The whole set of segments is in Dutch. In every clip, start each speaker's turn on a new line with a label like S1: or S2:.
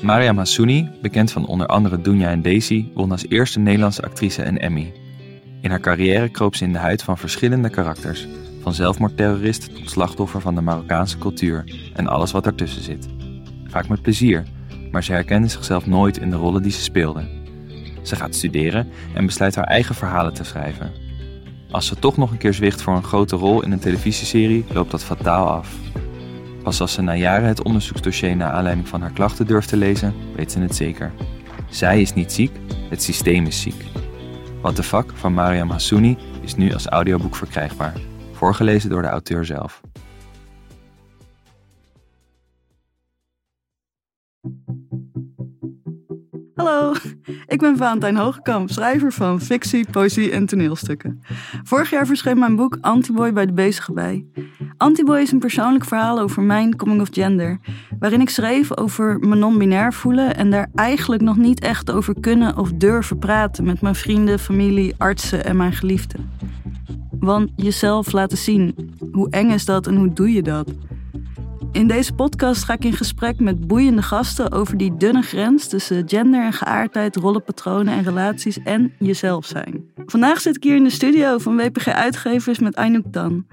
S1: Mariam Hassouni, bekend van onder andere Dunja en Daisy, won als eerste Nederlandse actrice een Emmy. In haar carrière kroop ze in de huid van verschillende karakters, van zelfmoordterrorist tot slachtoffer van de Marokkaanse cultuur en alles wat ertussen zit. Vaak met plezier, maar ze herkende zichzelf nooit in de rollen die ze speelde. Ze gaat studeren en besluit haar eigen verhalen te schrijven. Als ze toch nog een keer zwicht voor een grote rol in een televisieserie, loopt dat fataal af. Pas als ze na jaren het onderzoeksdossier naar aanleiding van haar klachten durft te lezen, weet ze het zeker. Zij is niet ziek, het systeem is ziek. What the fuck van Mariam Hassouni is nu als audioboek verkrijgbaar. Voorgelezen door de auteur zelf.
S2: Hallo, ik ben Valentijn Hogekamp, schrijver van fictie, poëzie en toneelstukken. Vorig jaar verscheen mijn boek Antiboy bij de Bezige Bij. Antiboy is een persoonlijk verhaal over mijn coming of gender, waarin ik schreef over me non-binair voelen en daar eigenlijk nog niet echt over kunnen of durven praten met mijn vrienden, familie, artsen en mijn geliefden. Want jezelf laten zien, hoe eng is dat en hoe doe je dat? In deze podcast ga ik in gesprek met boeiende gasten over die dunne grens tussen gender en geaardheid, rollenpatronen en relaties en jezelf zijn. Vandaag zit ik hier in de studio van WPG Uitgevers met Aynouk Dan.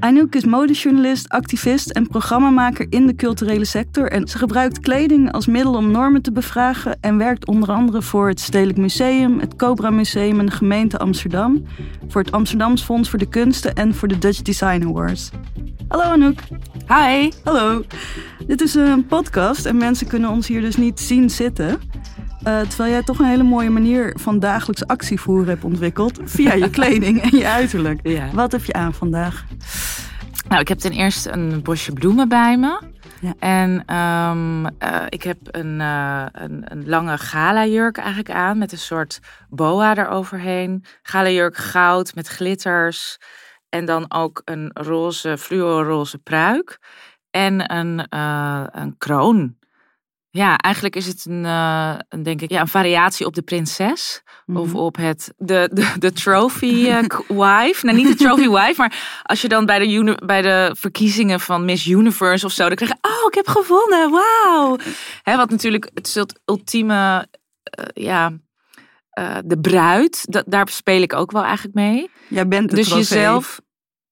S2: Aynouk is modejournalist, activist en programmamaker in de culturele sector en ze gebruikt kleding als middel om normen te bevragen en werkt onder andere voor het Stedelijk Museum, het Cobra Museum en de gemeente Amsterdam, voor het Amsterdams Fonds voor de Kunsten en voor de Dutch Design Awards. Hallo Anouk.
S3: Hi.
S2: Hallo. Dit is een podcast en mensen kunnen ons hier dus niet zien zitten. Uh, terwijl jij toch een hele mooie manier van dagelijks actie voeren hebt ontwikkeld via je kleding en je uiterlijk.
S3: Ja.
S2: Wat heb je aan vandaag?
S3: Nou, ik heb ten eerste een bosje bloemen bij me.
S2: Ja.
S3: En um, uh, ik heb een, uh, een, een, lange gala-jurk eigenlijk aan met een soort boa eroverheen. Gala-jurk goud met glitters. En dan ook een roze, fluoroze pruik. En een, uh, een kroon. Ja, eigenlijk is het een, uh, een, denk ik, ja, een variatie op de prinses. Mm. Of op het, de, de, de trophy uh, wife. Nou, niet de trophy wife, maar als je dan bij de, bij de verkiezingen van Miss Universe of zo, dan krijg je, oh, ik heb gewonnen, wauw. Hè, wat natuurlijk het ultieme, ja, uh, de bruid, daar speel ik ook wel eigenlijk mee.
S2: Jij bent de
S3: Dus
S2: trofee.
S3: jezelf,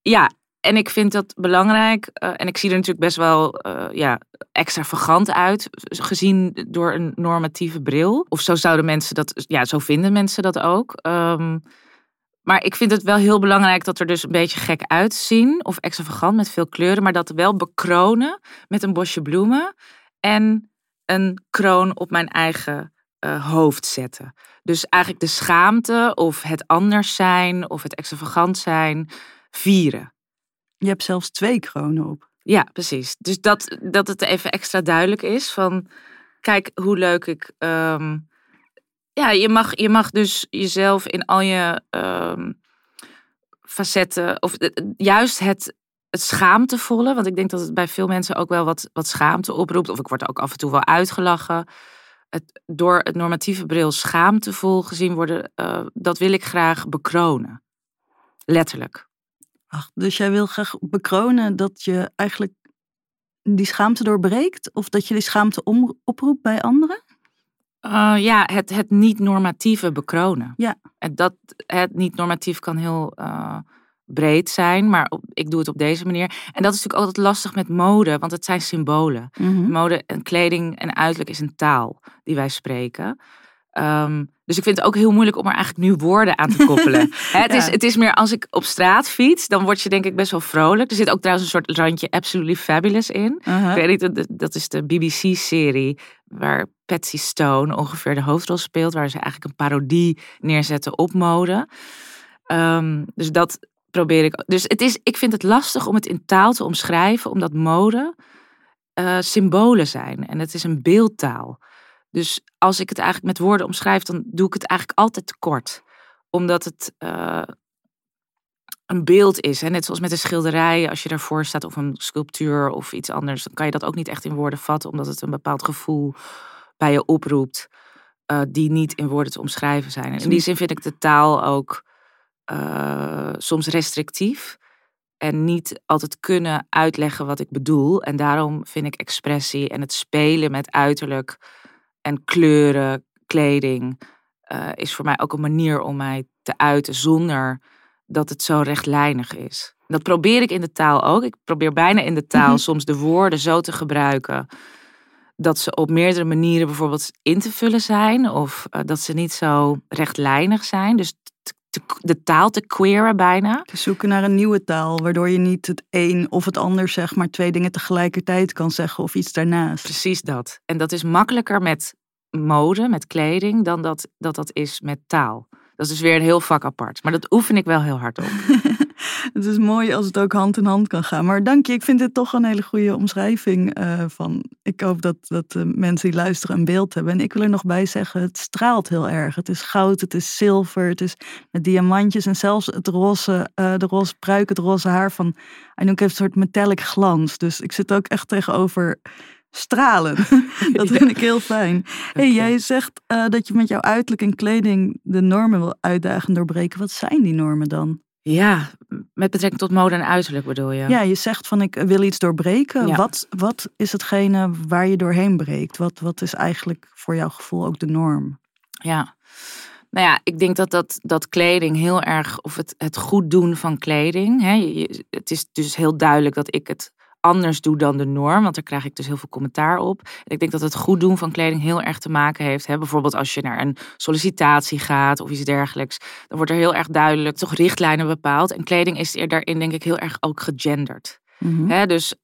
S3: ja. En ik vind dat belangrijk. Uh, en ik zie er natuurlijk best wel uh, ja, extravagant uit, gezien door een normatieve bril. Of zo zouden mensen dat, ja, zo vinden mensen dat ook. Um, maar ik vind het wel heel belangrijk dat er dus een beetje gek uitzien. Of extravagant met veel kleuren. Maar dat wel bekronen met een bosje bloemen. En een kroon op mijn eigen uh, hoofd zetten. Dus eigenlijk de schaamte of het anders zijn of het extravagant zijn vieren.
S2: Je hebt zelfs twee kronen op.
S3: Ja, precies. Dus dat, dat het even extra duidelijk is van kijk hoe leuk ik. Um, ja, je mag, je mag dus jezelf in al je um, facetten, of juist het, het schaamtevolle, want ik denk dat het bij veel mensen ook wel wat, wat schaamte oproept, of ik word ook af en toe wel uitgelachen het, door het normatieve bril schaamtevol gezien worden, uh, dat wil ik graag bekronen. Letterlijk.
S2: Ach, dus jij wil graag bekronen dat je eigenlijk die schaamte doorbreekt? Of dat je die schaamte om, oproept bij anderen?
S3: Uh, ja, het, het niet-normatieve bekronen.
S2: Ja.
S3: En dat, het niet-normatief kan heel uh, breed zijn, maar op, ik doe het op deze manier. En dat is natuurlijk altijd lastig met mode, want het zijn symbolen.
S2: Mhm.
S3: Mm -hmm. Mode en kleding en uiterlijk is een taal die wij spreken. Um, dus ik vind het ook heel moeilijk om er eigenlijk nu woorden aan te koppelen. He, het, ja. is, het is meer als ik op straat fiets, dan word je denk ik best wel vrolijk. Er zit ook trouwens een soort randje Absolutely Fabulous in.
S2: Uh -huh.
S3: Ik weet niet, dat is de BBC-serie waar Patsy Stone ongeveer de hoofdrol speelt. Waar ze eigenlijk een parodie neerzetten op mode. Um, dus dat probeer ik. Dus het is, ik vind het lastig om het in taal te omschrijven, omdat mode uh, symbolen zijn. En het is een beeldtaal. Dus als ik het eigenlijk met woorden omschrijf, dan doe ik het eigenlijk altijd tekort. Omdat het uh, een beeld is. Hè? Net zoals met een schilderij, als je daarvoor staat of een sculptuur of iets anders, dan kan je dat ook niet echt in woorden vatten, omdat het een bepaald gevoel bij je oproept, uh, die niet in woorden te omschrijven zijn. En in die zin vind ik de taal ook uh, soms restrictief. En niet altijd kunnen uitleggen wat ik bedoel. En daarom vind ik expressie en het spelen met uiterlijk En kleuren, kleding uh, is voor mij ook een manier om mij te uiten zonder dat het zo rechtlijnig is. Dat probeer ik in de taal ook. Ik probeer bijna in de taal
S2: Mhm.
S3: soms de woorden zo te gebruiken dat ze op meerdere manieren bijvoorbeeld in te vullen zijn of eh, dat ze niet zo rechtlijnig zijn. Dus te- de taal te queeren bijna.
S2: Te zoeken naar een nieuwe taal, waardoor je niet het een of het ander zeg maar twee dingen tegelijkertijd kan zeggen of iets daarnaast.
S3: Precies dat. En dat is makkelijker met mode, met kleding, dan dat dat, dat is met taal. Dat is dus weer een heel vak apart. Maar dat oefen ik wel heel hard op.
S2: Het is mooi als het ook hand in hand kan gaan. Maar dank je, ik vind dit toch een hele goede omschrijving eh, van. Ik hoop dat, dat de mensen die luisteren een beeld hebben. En ik wil er nog bij zeggen, het straalt heel erg. Het is goud, het is zilver, het is met diamantjes en zelfs het roze, eh, de roze pruik, het roze haar van Anouk heeft een soort metallic glans. Dus ik zit ook echt tegenover stralen. dat vind ik heel fijn. Hey, jij zegt eh, dat je met jouw uiterlijk en kleding de normen wil uitdagen en doorbreken. Wat zijn die normen dan?
S3: Ja, met betrekking tot mode en uiterlijk bedoel je?
S2: Ja, je zegt van ik wil iets doorbreken.
S3: Ja.
S2: Wat, wat is hetgene waar je doorheen breekt? Wat, wat is eigenlijk voor jouw gevoel ook de norm?
S3: Ja. Nou ja, ik denk dat, dat, dat kleding heel erg, of het, het goed doen van kleding. Hè, je- het is dus heel duidelijk dat ik het anders doe dan de norm, want daar krijg ik dus heel veel commentaar op. En ik denk dat het goed doen van kleding heel erg te maken heeft. Hè, bijvoorbeeld als je naar een sollicitatie gaat of iets dergelijks, dan wordt er heel erg duidelijk toch richtlijnen bepaald. En kleding is er daarin denk ik heel erg ook gegenderd.
S2: Mhm.
S3: Hè, dus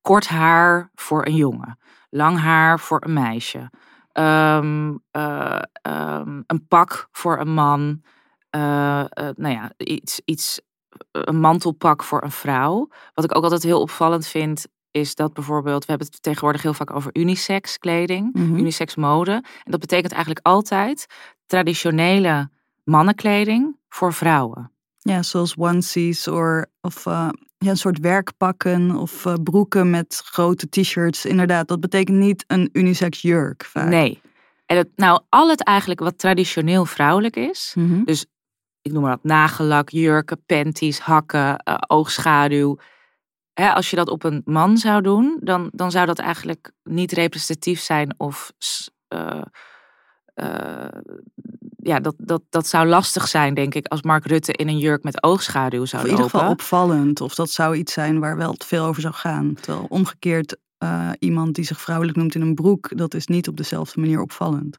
S3: kort haar voor een jongen, lang haar voor een meisje, Ehm, eh, ehm, een pak voor een man, eh, eh, nou ja, iets, iets, een mantelpak voor een vrouw. Wat ik ook altijd heel opvallend vind, is dat bijvoorbeeld, we hebben het tegenwoordig heel vaak over unisex kleding,
S2: Mhm.
S3: unisex mode. En dat betekent eigenlijk altijd traditionele mannenkleding voor vrouwen.
S2: Ja, zoals onesies or, of eh, ja, een soort werkpakken of eh, broeken met grote t-shirts. Inderdaad, dat betekent niet een unisex jurk vaak.
S3: Nee. En het, nou, al het eigenlijk wat traditioneel vrouwelijk is,
S2: Mhm.
S3: Ik noem maar wat, nagellak, jurken, panties, hakken, eh, oogschaduw. Hè, als je dat op een man zou doen, dan, dan zou dat eigenlijk niet representatief zijn of eh, eh, ja, dat, dat, dat zou lastig zijn, denk ik, als Mark Rutte in een jurk met oogschaduw zou
S2: Of in ieder
S3: lopen.
S2: geval opvallend. Of dat zou iets zijn waar wel te veel over zou gaan. Terwijl omgekeerd iemand die zich vrouwelijk noemt in een broek, dat is niet op dezelfde manier opvallend.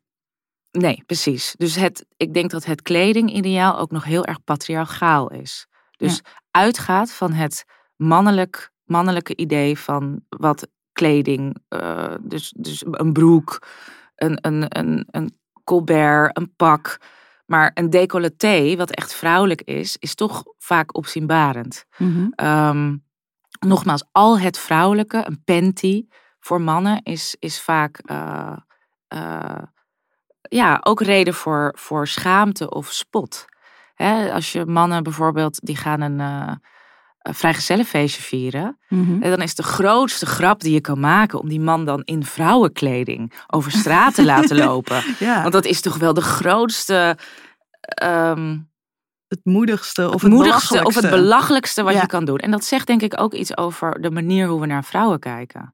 S3: Nee, precies. Dus het, ik denk dat het kledingideaal ook nog heel erg patriarchaal is. Dus uitgaat van het mannelijk, mannelijke idee van wat kleding, eh, dus, dus een broek, een, een, een, een colbert, een pak. Maar een decolleté, wat echt vrouwelijk is, is toch vaak opzienbarend.
S2: Mhm.
S3: Ehm, nogmaals, al het vrouwelijke, een panty voor mannen, is, is vaak uh, uh, ja, ook reden voor, voor schaamte of spot. Hè, als je mannen bijvoorbeeld, die gaan een, uh, een vrijgezellenfeestje vieren.
S2: Mhm.
S3: En dan is de grootste grap die je kan maken om die man dan in vrouwenkleding over straat te laten lopen.
S2: Ja.
S3: Want dat is toch wel de grootste... Um,
S2: het moedigste of
S3: het,
S2: het,
S3: moedigste of het belachelijkste wat
S2: Ja.
S3: je kan doen. En dat zegt denk ik ook iets over de manier hoe we naar vrouwen kijken.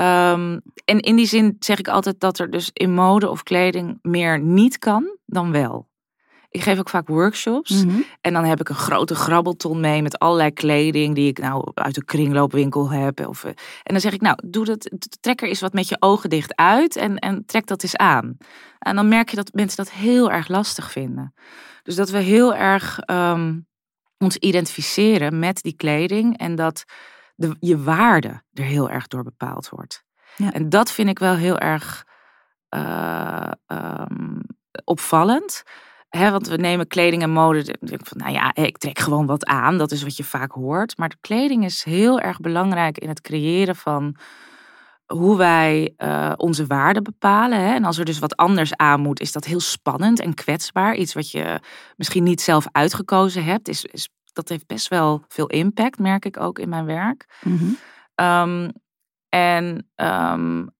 S3: Um, en in die zin zeg ik altijd dat er dus in mode of kleding meer niet kan dan wel. Ik geef ook vaak workshops.
S2: Mhm.
S3: En dan heb ik een grote grabbelton mee met allerlei kleding die ik nou uit de kringloopwinkel heb. Of, eh, en dan zeg ik, nou, doe dat, trek er eens wat met je ogen dicht uit en, en trek dat eens aan. En dan merk je dat mensen dat heel erg lastig vinden. Dus dat we heel erg um, ons identificeren met die kleding en dat de, je waarde er heel erg door bepaald wordt.
S2: Ja.
S3: En dat vind ik wel heel erg uh, um, opvallend. He, want we nemen kleding en mode. Denk van, nou ja, ik trek gewoon wat aan. Dat is wat je vaak hoort. Maar de kleding is heel erg belangrijk in het creëren van hoe wij uh, onze waarden bepalen. Hè? En als er dus wat anders aan moet, is dat heel spannend en kwetsbaar. Iets wat je misschien niet zelf uitgekozen hebt. Is, is, dat heeft best wel veel impact, merk ik ook in mijn werk.
S2: Mm -hmm.
S3: um, en, um,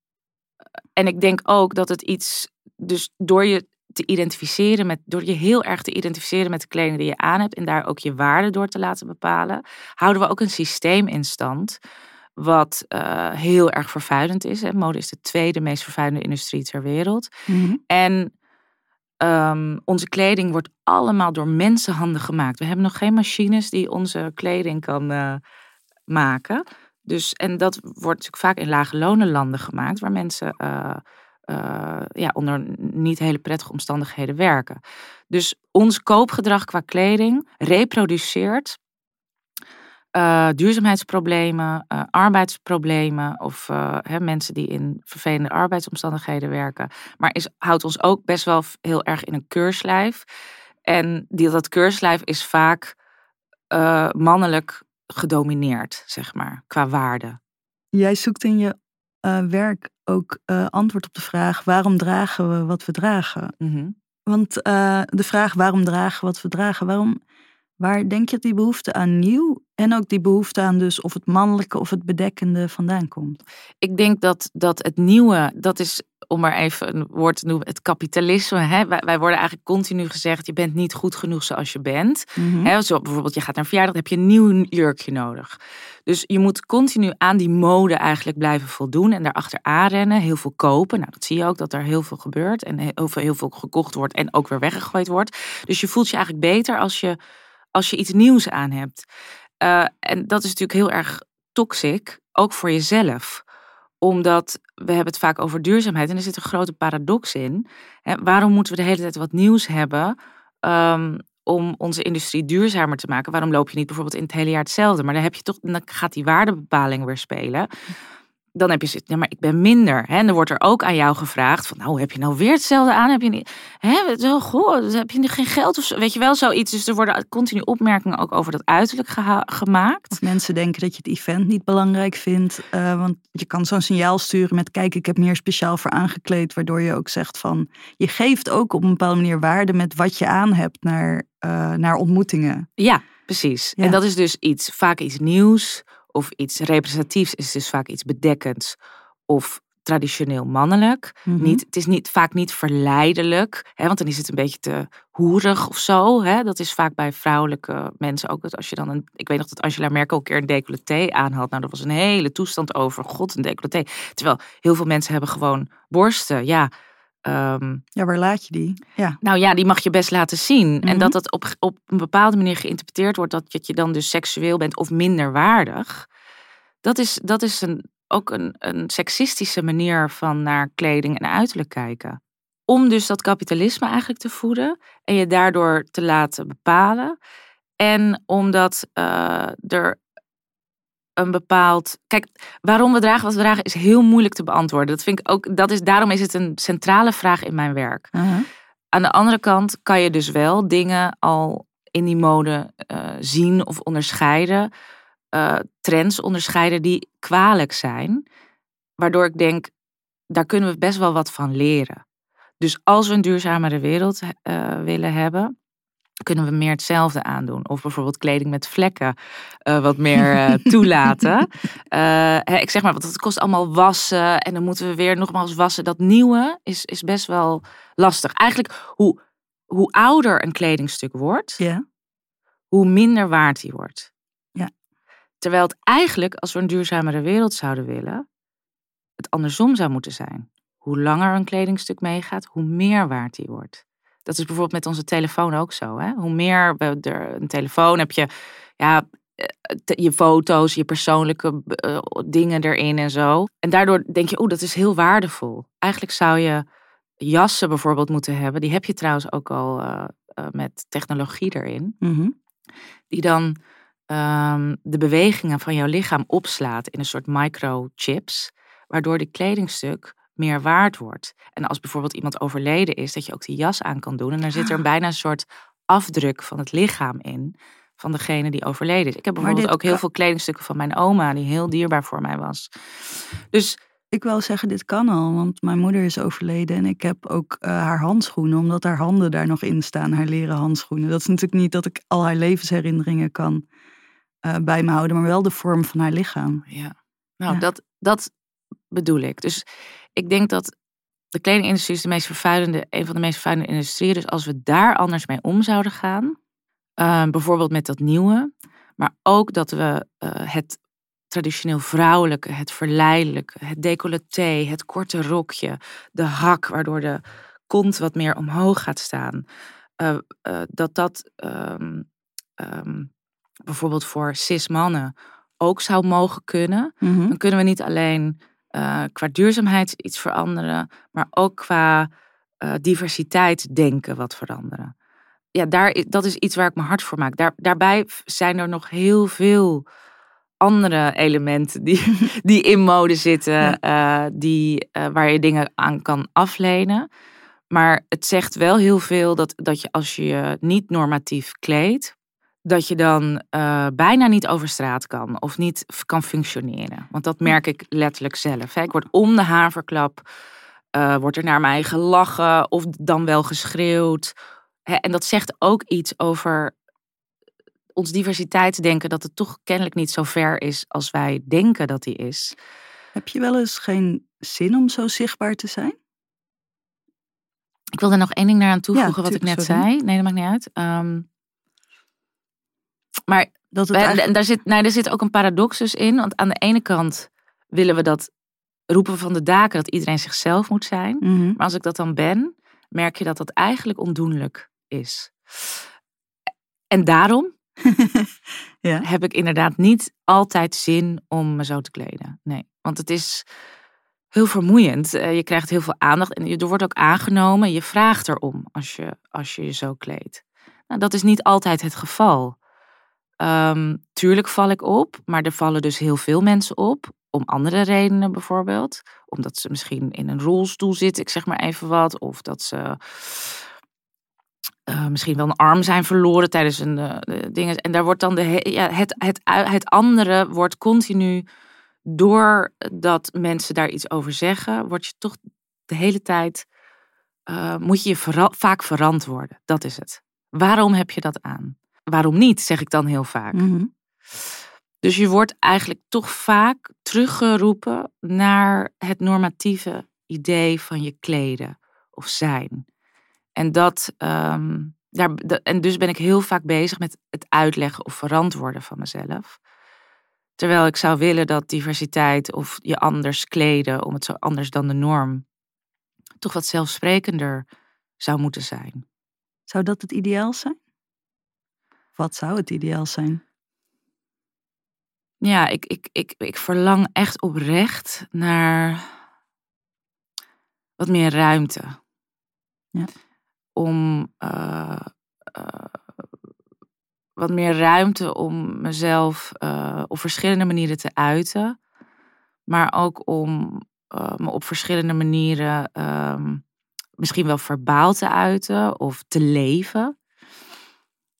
S3: en ik denk ook dat het iets. Dus door je te identificeren met, door je heel erg te identificeren met de kleding die je aan hebt en daar ook je waarde door te laten bepalen, houden we ook een systeem in stand wat uh, heel erg vervuilend is. Hè. Mode is de tweede meest vervuilende industrie ter wereld.
S2: Mhm.
S3: En um, onze kleding wordt allemaal door mensenhanden gemaakt. We hebben nog geen machines die onze kleding kan uh, maken. Dus, en dat wordt natuurlijk vaak in lage lonenlanden gemaakt, waar mensen uh, uh, ja, onder niet hele prettige omstandigheden werken. Dus ons koopgedrag qua kleding reproduceert uh, duurzaamheidsproblemen, uh, arbeidsproblemen of uh, hè, mensen die in vervelende arbeidsomstandigheden werken. Maar is, houdt ons ook best wel heel erg in een keurslijf. En die, dat keurslijf is vaak mannelijk gedomineerd, zeg maar, qua waarde.
S2: Jij zoekt in je werk ook antwoord op de vraag: waarom dragen we wat we dragen?
S3: Mm -hmm.
S2: Want de vraag waarom dragen we wat we dragen, waarom Waar denk je dat die behoefte aan nieuw en ook die behoefte aan dus of het mannelijke of het bedekkende vandaan komt?
S3: Ik denk dat, dat het nieuwe, dat is om maar even een woord te noemen, het kapitalisme. Hè? Wij, wij, worden eigenlijk continu gezegd, je bent niet goed genoeg zoals je bent.
S2: Mhm.
S3: hè? Zo bijvoorbeeld, je gaat naar een verjaardag, dan heb je een nieuw jurkje nodig. Dus je moet continu aan die mode eigenlijk blijven voldoen en daarachter aanrennen, heel veel kopen. Nou, dat zie je ook, dat er heel veel gebeurt en heel veel, heel veel gekocht wordt en ook weer weggegooid wordt. Dus je voelt je eigenlijk beter als je als je iets nieuws aan hebt. Uh, en dat is natuurlijk heel erg toxic, ook voor jezelf. Omdat we hebben het vaak over duurzaamheid en er zit een grote paradox in. Hè, waarom moeten we de hele tijd wat nieuws hebben um, om onze industrie duurzamer te maken? Waarom loop je niet bijvoorbeeld in het hele jaar hetzelfde? Maar dan, heb je toch, dan gaat die waardebepaling weer spelen dan heb je zit, ja, maar ik ben minder. Hè? En dan wordt er ook aan jou gevraagd van, nou, heb je nou weer hetzelfde aan? Heb je niet, hè, wel, goh, heb je geen geld of zo? Weet je wel, zoiets. Dus er worden continu opmerkingen ook over dat uiterlijk gemaakt.
S2: Of mensen denken dat je het event niet belangrijk vindt. Uh, want je kan zo'n signaal sturen met, kijk, ik heb meer speciaal voor aangekleed. Waardoor je ook zegt van, je geeft ook op een bepaalde manier waarde met wat je aan hebt naar, uh, naar ontmoetingen.
S3: Ja, precies. Ja. En dat is dus iets, vaak iets nieuws of iets representatiefs is dus vaak iets bedekkends of traditioneel mannelijk.
S2: Mhm.
S3: niet, het is niet, vaak niet verleidelijk, hè, want dan is het een beetje te hoerig of zo. Hè. Dat is vaak bij vrouwelijke mensen ook. Dat als je dan een, ik weet nog dat Angela Merkel een keer een decolleté aanhad. Nou, er was een hele toestand over. God, een decolleté. Terwijl heel veel mensen hebben gewoon borsten. Ja, um,
S2: ja, waar laat je die? Ja.
S3: nou ja, die mag je best laten zien. En
S2: Mhm.
S3: dat dat op, op een bepaalde manier geïnterpreteerd wordt dat je, je dan dus seksueel bent of minder waardig. Dat is, dat is een, ook een, een seksistische manier van naar kleding en uiterlijk kijken. Om dus dat kapitalisme eigenlijk te voeden en je daardoor te laten bepalen. En omdat uh, er een bepaald. Kijk, waarom we dragen wat we dragen is heel moeilijk te beantwoorden. Dat vind ik ook. Dat is, daarom is het een centrale vraag in mijn werk.
S2: Uh -huh.
S3: Aan de andere kant kan je dus wel dingen al in die mode uh, zien of onderscheiden. Uh, trends onderscheiden die kwalijk zijn. Waardoor ik denk, daar kunnen we best wel wat van leren. Dus als we een duurzamere wereld uh, willen hebben, kunnen we meer hetzelfde aandoen. Of bijvoorbeeld kleding met vlekken uh, wat meer uh, toelaten. Uh, ik zeg maar, want het kost allemaal wassen en dan moeten we weer nogmaals wassen. Dat nieuwe is, is best wel lastig. Eigenlijk, hoe, hoe ouder een kledingstuk wordt,
S2: yeah.
S3: hoe minder waard die wordt.
S2: Ja.
S3: Terwijl het eigenlijk, als we een duurzamere wereld zouden willen, het andersom zou moeten zijn. Hoe langer een kledingstuk meegaat, hoe meer waard die wordt. Dat is bijvoorbeeld met onze telefoon ook zo. Hè? Hoe meer we er een telefoon heb je, ja, je foto's, je persoonlijke uh, dingen erin en zo. En daardoor denk je, oeh, dat is heel waardevol. Eigenlijk zou je jassen bijvoorbeeld moeten hebben. Die heb je trouwens ook al uh, uh, met technologie erin.
S2: Mm -hmm.
S3: Die dan um, de bewegingen van jouw lichaam opslaat in een soort microchips. Waardoor die kledingstuk meer waard wordt. En als bijvoorbeeld iemand overleden is, dat je ook die jas aan kan doen. En daar zit er bijna een soort afdruk van het lichaam in. Van degene die overleden is. Ik heb bijvoorbeeld ook heel kan... veel kledingstukken van mijn oma, die heel dierbaar voor mij was. Dus.
S2: Ik wil zeggen, dit kan al, want mijn moeder is overleden en ik heb ook uh, haar handschoenen, omdat haar handen daar nog in staan, haar leren handschoenen. Dat is natuurlijk niet dat ik al haar levensherinneringen kan uh, bij me houden, maar wel de vorm van haar lichaam.
S3: Ja, nou, ja. Dat, dat bedoel ik. Dus ik denk dat de kledingindustrie is de meest vervuilende, een van de meest vervuilende industrieën. Dus als we daar anders mee om zouden gaan, uh, bijvoorbeeld met dat nieuwe, maar ook dat we uh, het traditioneel vrouwelijke, het verleidelijke, het decolleté, het korte rokje, de hak, waardoor de kont wat meer omhoog gaat staan. Uh, uh, dat dat um, um, bijvoorbeeld voor cis mannen ook zou mogen kunnen.
S2: Mhm.
S3: Dan kunnen we niet alleen uh, qua duurzaamheid iets veranderen, maar ook qua diversiteit denken wat veranderen. Ja, daar, dat is iets waar ik me hard voor maak. Daar, daarbij zijn er nog heel veel andere elementen die, die in mode zitten, ja. die, waar je dingen aan kan aflenen. Maar het zegt wel heel veel dat, dat je als je je niet normatief kleedt, dat je dan uh, bijna niet over straat kan of niet kan functioneren. Want dat merk ik letterlijk zelf. Hè. Ik word om de haverklap, uh, wordt er naar mij gelachen of dan wel geschreeuwd. Hè, en dat zegt ook iets over ons diversiteitsdenken, dat het toch kennelijk niet zo ver is als wij denken dat die is.
S2: Heb je wel eens geen zin om zo zichtbaar te zijn?
S3: Ik wilde nog één ding daaraan toevoegen
S2: Ja,
S3: wat ik net
S2: sorry.
S3: zei. Nee, dat maakt niet uit. Ehm, maar
S2: Dat het
S3: wij-
S2: eigenlijk...
S3: en daar, zit, nou, er zit ook een paradox dus in. Want aan de ene kant willen we dat roepen we van de daken dat iedereen zichzelf moet zijn.
S2: Mhm.
S3: Maar als ik dat dan ben, merk je dat dat eigenlijk ondoenlijk is. En daarom
S2: Ja.
S3: heb ik inderdaad niet altijd zin om me zo te kleden. Nee, want het is heel vermoeiend. Eh, Je krijgt heel veel aandacht en je er wordt ook aangenomen. Je vraagt erom als je als je, je zo kleedt. Nou, dat is niet altijd het geval. Ehm, tuurlijk val ik op, maar er vallen dus heel veel mensen op. Om andere redenen bijvoorbeeld. Omdat ze misschien in een rolstoel zitten, ik zeg maar even wat. Of dat ze eh, misschien wel een arm zijn verloren tijdens een de dingen. En daar wordt dan de, ja, het, het, het andere wordt continu, doordat mensen daar iets over zeggen, word je toch de hele tijd, moet je je vaak verantwoorden. Dat is het. Waarom heb je dat aan? Waarom niet, zeg ik dan heel vaak.
S2: Mhm.
S3: Dus je wordt eigenlijk toch vaak teruggeroepen naar het normatieve idee van je kleden of zijn. En, dat, ehm, daar, da- en dus ben ik heel vaak bezig met het uitleggen of verantwoorden van mezelf. Terwijl ik zou willen dat diversiteit of je anders kleden, om het zo anders dan de norm, toch wat zelfsprekender zou moeten zijn.
S2: Zou dat het ideaal zijn? Wat zou het ideaal zijn?
S3: Ja, ik, ik, ik, ik verlang echt oprecht naar wat meer ruimte.
S2: Ja.
S3: Om eh, eh, wat meer ruimte om mezelf eh, op verschillende manieren te uiten. Maar ook om me op verschillende manieren ehm, misschien wel verbaal te uiten of te leven.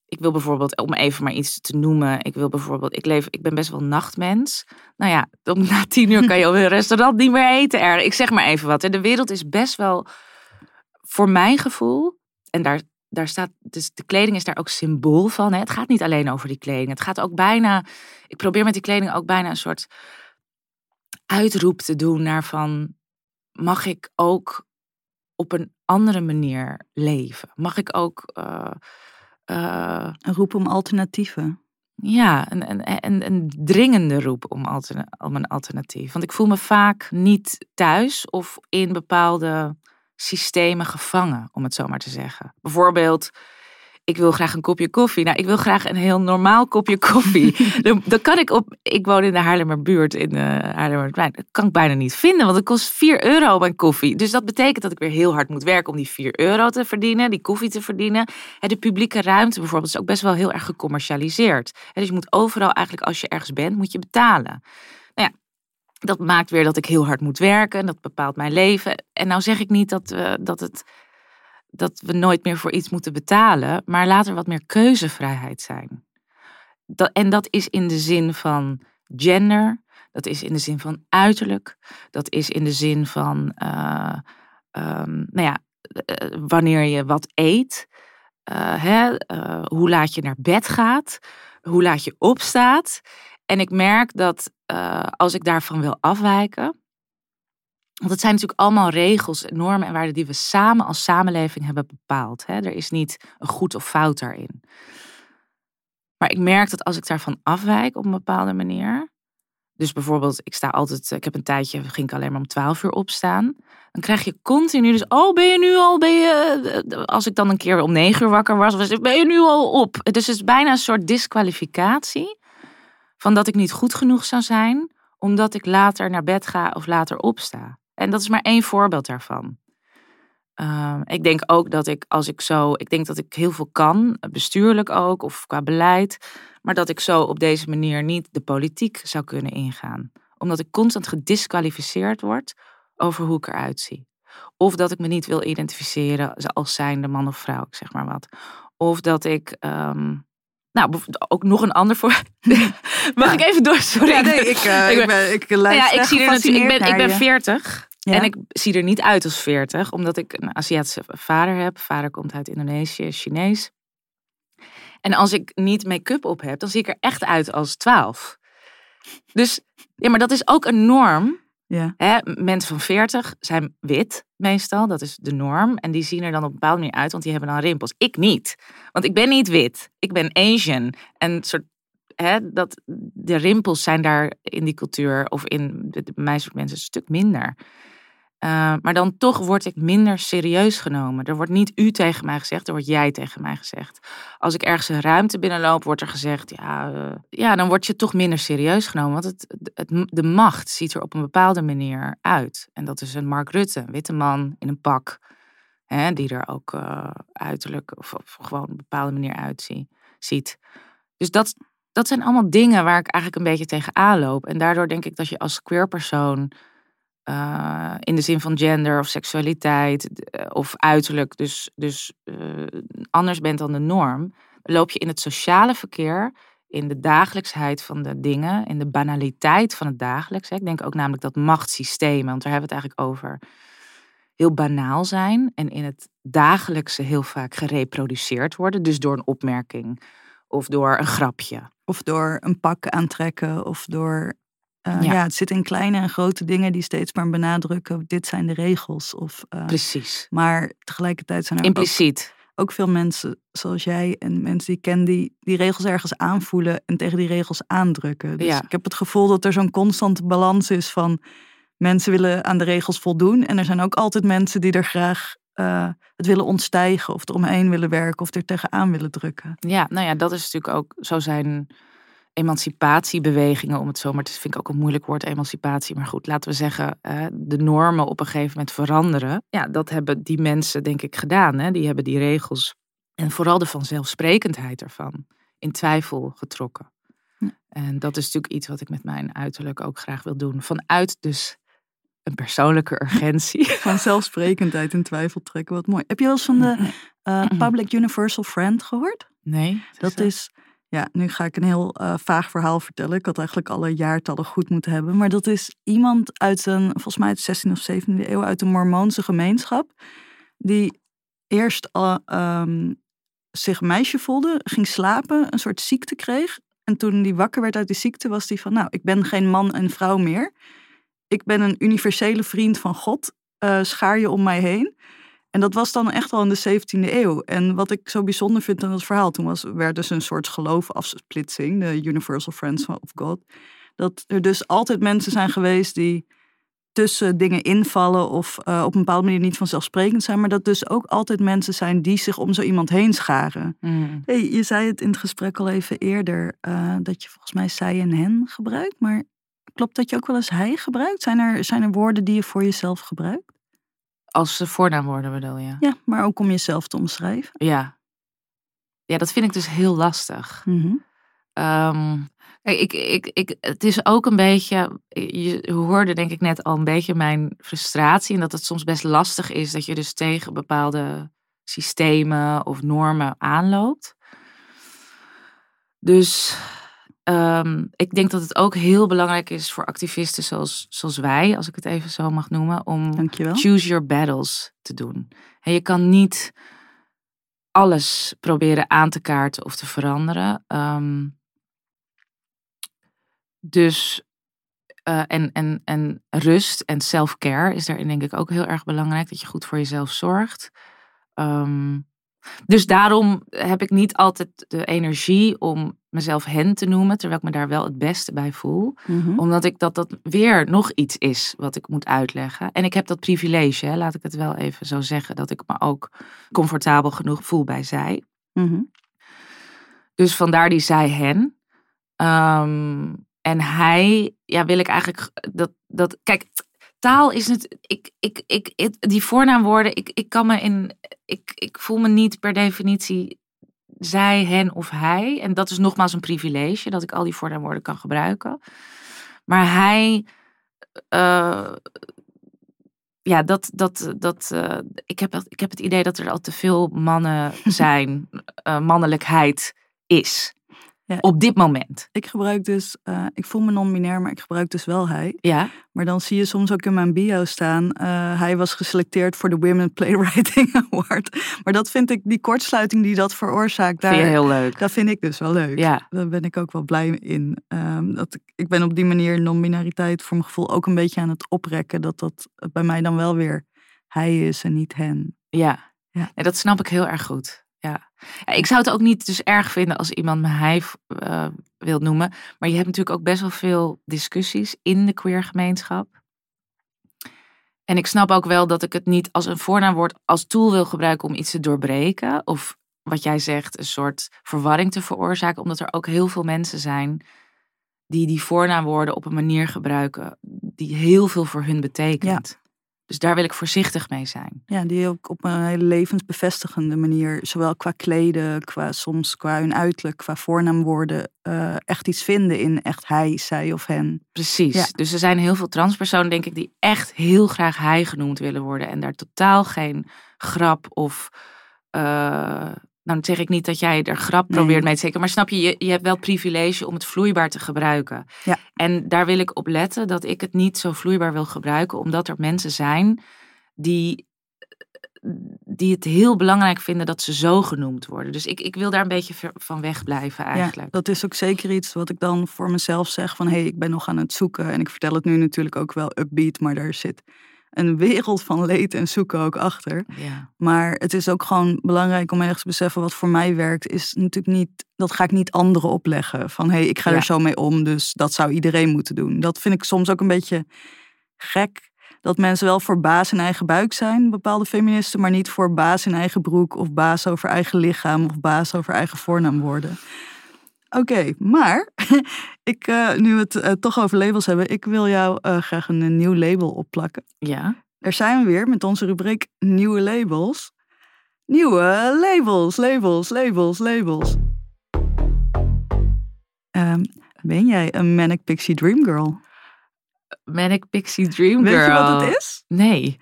S3: Ik wil bijvoorbeeld, om even maar iets te noemen, ik wil bijvoorbeeld, ik, leef, ik ben best wel nachtmens. Nou ja, om, na tien uur kan je op een restaurant niet meer eten. Er. Ik zeg maar even wat. Hè. De wereld is best wel, voor mijn gevoel, en daar, daar staat, dus de kleding is daar ook symbool van. Hè. Het gaat niet alleen over die kleding. Het gaat ook bijna, ik probeer met die kleding ook bijna een soort uitroep te doen naar van, mag ik ook op een andere manier leven? Mag ik ook... eh, eh,
S2: Een roep om alternatieven.
S3: ja, een, een, een, een dringende roep om, alterna- om een alternatief. Want ik voel me vaak niet thuis of in bepaalde systemen gevangen, om het zo maar te zeggen. Bijvoorbeeld, ik wil graag een kopje koffie. Nou, ik wil graag een heel normaal kopje koffie. dan, dan kan ik op, ik woon in de Haarlemmerbuurt, in de Haarlemmerplein. Dat kan ik bijna niet vinden, want het kost 4 euro mijn koffie. Dus dat betekent dat ik weer heel hard moet werken om die 4 euro te verdienen, die koffie te verdienen. Hè, De publieke ruimte bijvoorbeeld is ook best wel heel erg gecommercialiseerd. Hè, Dus je moet overal eigenlijk, als je ergens bent, moet je betalen. Nou ja, dat maakt weer dat ik heel hard moet werken. en Dat bepaalt mijn leven. En nou zeg ik niet dat, eh, dat, het, dat we nooit meer voor iets moeten betalen. Maar laat er wat meer keuzevrijheid zijn. Dat, en dat is in de zin van gender. Dat is in de zin van uiterlijk. Dat is in de zin van, eh, ehm, nou ja, eh, wanneer je wat eet. Eh, hè, eh, hoe laat je naar bed gaat. Hoe laat je opstaat. En ik merk dat eh, als ik daarvan wil afwijken. Want het zijn natuurlijk allemaal regels, normen en waarden die we samen als samenleving hebben bepaald. Hè? Er is niet een goed of fout daarin. Maar ik merk dat als ik daarvan afwijk op een bepaalde manier, Dus bijvoorbeeld, ik sta altijd, ik heb een tijdje, ging ik alleen maar om 12 uur opstaan. Dan krijg je continu dus, oh ben je nu al, ben je, als ik dan een keer om 9 uur wakker was, was ben je nu al op? Dus het is bijna een soort disqualificatie van dat ik niet goed genoeg zou zijn, omdat ik later naar bed ga of later opsta. En dat is maar één voorbeeld daarvan. Ehm, ik denk ook dat ik, als ik zo, ik denk dat ik heel veel kan, bestuurlijk ook of qua beleid, maar dat ik zo op deze manier niet de politiek zou kunnen ingaan. Omdat ik constant gedisqualificeerd word over hoe ik eruit zie. Of dat ik me niet wil identificeren als zijnde man of vrouw, ik zeg maar wat. Of dat ik, um, nou, ook nog een ander voor. Mag ik even door? Sorry.
S2: Ja, nee, ik, uh, ik, ben, ik, ik,
S3: ja, ik zie er natuurlijk, ik ben, ik ben 40. En ik zie er niet uit als 40, omdat ik een Aziatische vader heb. Vader komt uit Indonesië, Chinees. En als ik niet make-up op heb, dan zie ik er echt uit als 12. Dus ja, maar dat is ook een norm.
S2: Ja.
S3: Mensen van 40 zijn wit meestal, dat is de norm. En die zien er dan op een bepaalde manier uit, want die hebben dan rimpels. Ik niet, want ik ben niet wit. Ik ben Asian. En soort, hè, dat, de rimpels zijn daar in die cultuur of in de, soort mensen een stuk minder. Uh, maar dan toch word ik minder serieus genomen. Er wordt niet u tegen mij gezegd, er wordt jij tegen mij gezegd. Als ik ergens een ruimte binnenloop, wordt er gezegd, ja, uh, ja dan word je toch minder serieus genomen. Want het, het, de macht ziet er op een bepaalde manier uit. En dat is een Mark Rutte, een witte man in een pak, hè, die er ook uh, uiterlijk of, of, gewoon op een bepaalde manier uitziet. Dus dat, dat zijn allemaal dingen waar ik eigenlijk een beetje tegen aanloop. En daardoor denk ik dat je als queer persoon uh, in de zin van gender of seksualiteit uh, of uiterlijk, dus, dus uh, anders bent dan de norm, loop je in het sociale verkeer, in de dagelijksheid van de dingen, in de banaliteit van het dagelijks. Hè. Ik denk ook namelijk dat machtssystemen, want daar hebben we het eigenlijk over, heel banaal zijn en in het dagelijkse heel vaak gereproduceerd worden, dus door een opmerking of door een grapje.
S2: Of door een pak aantrekken of door uh, ja. ja. het zit in kleine en grote dingen die steeds maar benadrukken: dit zijn de regels. Of, uh,
S3: Precies.
S2: Maar tegelijkertijd zijn er
S3: Impliciet.
S2: Ook, ook, veel mensen zoals jij en mensen die ik ken, die die regels ergens aanvoelen en tegen die regels aandrukken. Dus
S3: ja.
S2: ik heb het gevoel dat er zo'n constante balans is van mensen willen aan de regels voldoen. En er zijn ook altijd mensen die er graag uh, het willen ontstijgen of eromheen willen werken of er tegenaan willen drukken.
S3: Ja, nou ja, dat is natuurlijk ook zo zijn emancipatiebewegingen, om het zo maar te vind ik ook een moeilijk woord, emancipatie. Maar goed, laten we zeggen, de normen op een gegeven moment veranderen. Ja, dat hebben die mensen denk ik gedaan. Hè? Die hebben die regels en vooral de vanzelfsprekendheid ervan in twijfel getrokken. En dat is natuurlijk iets wat ik met mijn uiterlijk ook graag wil doen. Vanuit dus een persoonlijke urgentie.
S2: Vanzelfsprekendheid in twijfel trekken, wat mooi. Heb je wel eens van de uh, Public Universal Friend gehoord?
S3: Nee.
S2: Dat is ja, nu ga ik een heel uh, vaag verhaal vertellen. Ik had eigenlijk alle jaartallen goed moeten hebben. Maar dat is iemand uit een, volgens mij uit de 16e of 17e eeuw, uit een Mormoonse gemeenschap. Die eerst uh, zich meisje voelde, ging slapen, een soort ziekte kreeg. En toen die wakker werd uit die ziekte, was die van: Nou, ik ben geen man en vrouw meer. Ik ben een universele vriend van God. Uh, schaar je om mij heen. En dat was dan echt al in de 17e eeuw. En wat ik zo bijzonder vind aan het verhaal, toen was, werd dus een soort geloofafsplitsing, de Universal Friends of God. Dat er dus altijd mensen zijn geweest die tussen dingen invallen of uh, op een bepaalde manier niet vanzelfsprekend zijn, maar dat dus ook altijd mensen zijn die zich om zo iemand heen scharen.
S3: Mm.
S2: Hey, je zei het in het gesprek al even eerder, uh, dat je volgens mij zij en hen gebruikt, maar klopt dat je ook wel eens hij gebruikt? Zijn er, zijn er woorden die je voor jezelf gebruikt?
S3: Als voornaamwoorden bedoel je?
S2: Ja, maar ook om jezelf te omschrijven.
S3: Ja. Ja, dat vind ik dus heel lastig.
S2: Mm -hmm.
S3: um, ik, ik, ik, het is ook een beetje, je hoorde denk ik net al een beetje mijn frustratie. En dat het soms best lastig is dat je dus tegen bepaalde systemen of normen aanloopt. Dus um, ik denk dat het ook heel belangrijk is voor activisten zoals, zoals wij, als ik het even zo mag noemen, om
S2: Dankjewel.
S3: choose your battles te doen. En je kan niet alles proberen aan te kaarten of te veranderen. Um, dus uh, en, en, en rust en self-care is daarin denk ik ook heel erg belangrijk. Dat je goed voor jezelf zorgt. Um, dus daarom heb ik niet altijd de energie om mezelf hen te noemen, terwijl ik me daar wel het beste bij voel.
S2: Mhm.
S3: Omdat ik dat dat weer nog iets is wat ik moet uitleggen. En ik heb dat privilege, hè, laat ik het wel even zo zeggen, dat ik me ook comfortabel genoeg voel bij zij.
S2: Mhm.
S3: Dus vandaar die zij hen. Ehm, en hij, ja, wil ik eigenlijk dat, dat kijk, taal is het, ik, ik, ik, die voornaamwoorden, ik, ik kan me in, ik, ik voel me niet per definitie zij, hen of hij. En dat is nogmaals een privilege, dat ik al die voornaamwoorden kan gebruiken. Maar hij, eh, ja, dat, dat, dat, eh, ik, heb, ik heb het idee dat er al te veel mannen zijn, eh, mannelijkheid is.
S2: Ja.
S3: Op dit moment.
S2: Ik gebruik dus, eh, ik voel me non-binair, maar ik gebruik dus wel hij.
S3: Ja,
S2: Maar dan zie je soms ook in mijn bio staan, eh, hij was geselecteerd voor de Women Playwriting Award. Maar dat vind ik, die kortsluiting die dat veroorzaakt,
S3: vind je
S2: daar,
S3: heel leuk.
S2: dat vind ik dus wel leuk.
S3: Ja,
S2: Daar ben ik ook wel blij in. Ehm, dat ik, ik ben op die manier non-binariteit voor mijn gevoel ook een beetje aan het oprekken. Dat dat bij mij dan wel weer hij is en niet hen.
S3: ja.
S2: Ja.
S3: En dat snap ik heel erg goed. Ja. Ik zou het ook niet dus erg vinden als iemand me hij eh wil noemen. Maar je hebt natuurlijk ook best wel veel discussies in de queer gemeenschap. En ik snap ook wel dat ik het niet als een voornaamwoord als tool wil gebruiken om iets te doorbreken. Of wat jij zegt, een soort verwarring te veroorzaken. Omdat er ook heel veel mensen zijn die die voornaamwoorden op een manier gebruiken die heel veel voor hun betekent. Dus daar wil ik voorzichtig mee zijn.
S2: Ja, die ook op een hele levensbevestigende manier, zowel qua kleden, qua soms qua hun uiterlijk, qua voornaamwoorden, eh, echt iets vinden in echt hij, zij of hen.
S3: Precies.
S2: Ja.
S3: Dus er zijn heel veel transpersonen, denk ik, die echt heel graag hij genoemd willen worden. En daar totaal geen grap of. eh, nou, dan zeg ik niet dat jij er grap
S2: Nee.
S3: probeert mee te steken. Maar snap je, je, je hebt wel privilege om het vloeibaar te gebruiken.
S2: Ja.
S3: En daar wil ik op letten dat ik het niet zo vloeibaar wil gebruiken. Omdat er mensen zijn die, die het heel belangrijk vinden dat ze zo genoemd worden. Dus ik, ik wil daar een beetje van wegblijven eigenlijk.
S2: Ja, dat is ook zeker iets wat ik dan voor mezelf zeg van hé, hey, ik ben nog aan het zoeken. En ik vertel het nu natuurlijk ook wel upbeat, maar daar zit een wereld van leed en zoeken ook achter.
S3: Ja.
S2: Maar het is ook gewoon belangrijk om ergens te beseffen wat voor mij werkt. Is natuurlijk niet, dat ga ik niet anderen opleggen. Van hé, hey, ik ga
S3: Ja.
S2: er zo mee om, dus dat zou iedereen moeten doen. Dat vind ik soms ook een beetje gek. Dat mensen wel voor baas in eigen buik zijn, bepaalde feministen, maar niet voor baas in eigen broek of baas over eigen lichaam of baas over eigen voornaamwoorden. Oké, maar ik, eh, nu we het eh, toch over labels hebben, ik wil jou eh, graag een, een nieuw label opplakken.
S3: ja.
S2: Daar zijn we weer met onze rubriek Nieuwe Labels. Nieuwe labels, labels, labels, labels. Ehm, ben jij een Manic Pixie Dream Girl?
S3: Manic Pixie Dream
S2: Weet
S3: Girl.
S2: je wat het is?
S3: Nee.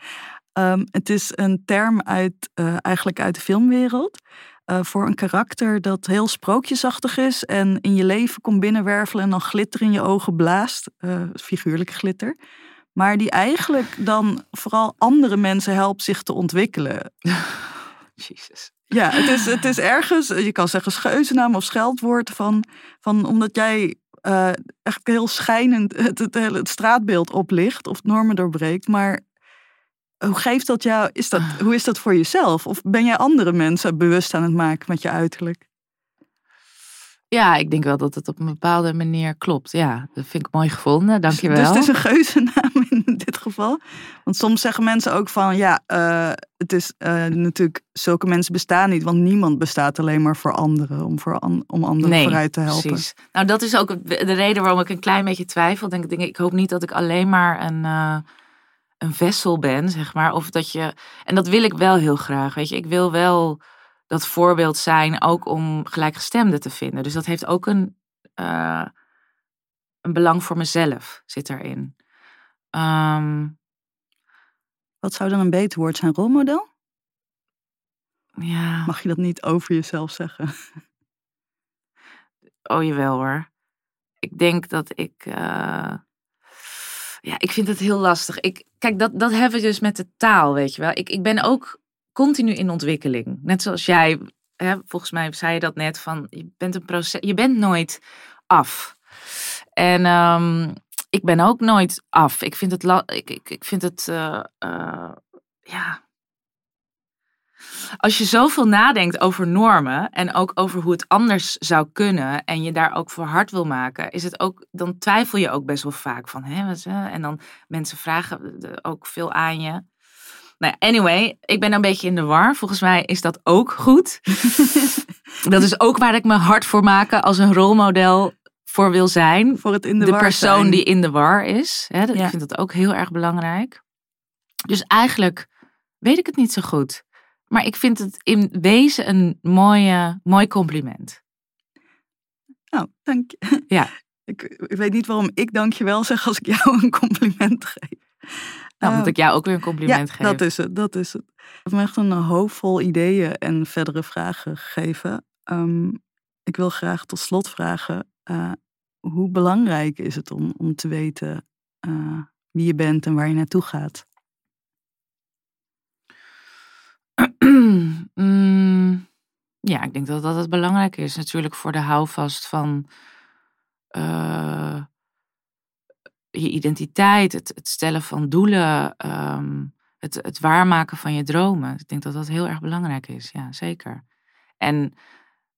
S2: Ehm, het is een term uit, eigenlijk uit de filmwereld. Eh, voor een karakter dat heel sprookjesachtig is en in je leven komt binnenwervelen en dan glitter in je ogen blaast. eh, figuurlijke glitter. Maar die eigenlijk dan vooral andere mensen helpt zich te ontwikkelen.
S3: Jezus.
S2: Ja, het is, het is ergens, je kan zeggen scheuzennaam of scheldwoord van, van omdat jij eh, echt heel schijnend het, het, hele- het straatbeeld oplicht of normen doorbreekt. Maar hoe geeft dat jou, is dat, hoe is dat voor jezelf? Of ben jij andere mensen bewust aan het maken met je uiterlijk?
S3: Ja, ik denk wel dat het op een bepaalde manier klopt. Ja, dat vind ik mooi gevonden. Dankjewel.
S2: Dus het is een geuzennaam in dit geval. Want soms zeggen mensen ook van ja, eh, het is eh, natuurlijk, zulke mensen bestaan niet. Want niemand bestaat alleen maar voor anderen, om, voor an- om anderen vooruit te helpen.
S3: Precies. Nou, dat is ook de reden waarom ik een klein beetje twijfel. Denk, denk, ik hoop niet dat ik alleen maar een, eh, een vessel ben, zeg maar. Of dat je. En dat wil ik wel heel graag. Weet je, ik wil wel dat voorbeeld zijn, ook om gelijkgestemden te vinden. Dus dat heeft ook een, eh, een belang voor mezelf, zit daarin. Ehm,
S2: Wat zou dan een beter woord zijn? Rolmodel?
S3: ja.
S2: Mag je dat niet over jezelf zeggen?
S3: Oh jawel hoor. Ik denk dat ik. eh, Ja, ik vind het heel lastig. Ik, kijk, dat, dat hebben we dus met de taal, weet je wel. Ik, ik ben ook continu in ontwikkeling. Net zoals jij, hè, volgens mij zei je dat net van je bent een proces, je bent nooit af. En ehm, ik ben ook nooit af. Ik vind het, la- ik, ik, ik vind het, eh, eh, ja. Als je zoveel nadenkt over normen en ook over hoe het anders zou kunnen en je daar ook voor hard wil maken, is het ook, dan twijfel je ook best wel vaak van, hè, wat, en dan mensen vragen ook veel aan je. Nou, anyway, ik ben een beetje in de war. Volgens mij is dat ook goed. dat is ook waar ik me hard voor maak als een rolmodel voor wil zijn.
S2: Voor het in de,
S3: de persoon
S2: zijn.
S3: die in de war is. Hè, dat,
S2: Ja.
S3: Ik vind dat ook heel erg belangrijk. Dus eigenlijk weet ik het niet zo goed. Maar ik vind het in wezen een mooie, mooi compliment.
S2: Nou, dank je.
S3: Ja.
S2: Ik, ik weet niet waarom ik dankjewel zeg als ik jou een compliment geef.
S3: Nou,
S2: Eh,
S3: moet ik jou ook weer een compliment
S2: ja,
S3: geven.
S2: dat is het, dat is het. Ik heb me echt een hoofd vol ideeën en verdere vragen gegeven. Ehm, ik wil graag tot slot vragen, eh, hoe belangrijk is het om, om te weten eh, wie je bent en waar je naartoe gaat?
S3: Mm, ja, ik denk dat dat het belangrijk is. Natuurlijk voor de houvast van eh, je identiteit, het, het stellen van doelen, ehm, het, het waarmaken van je dromen. Ik denk dat dat heel erg belangrijk is, ja, zeker. En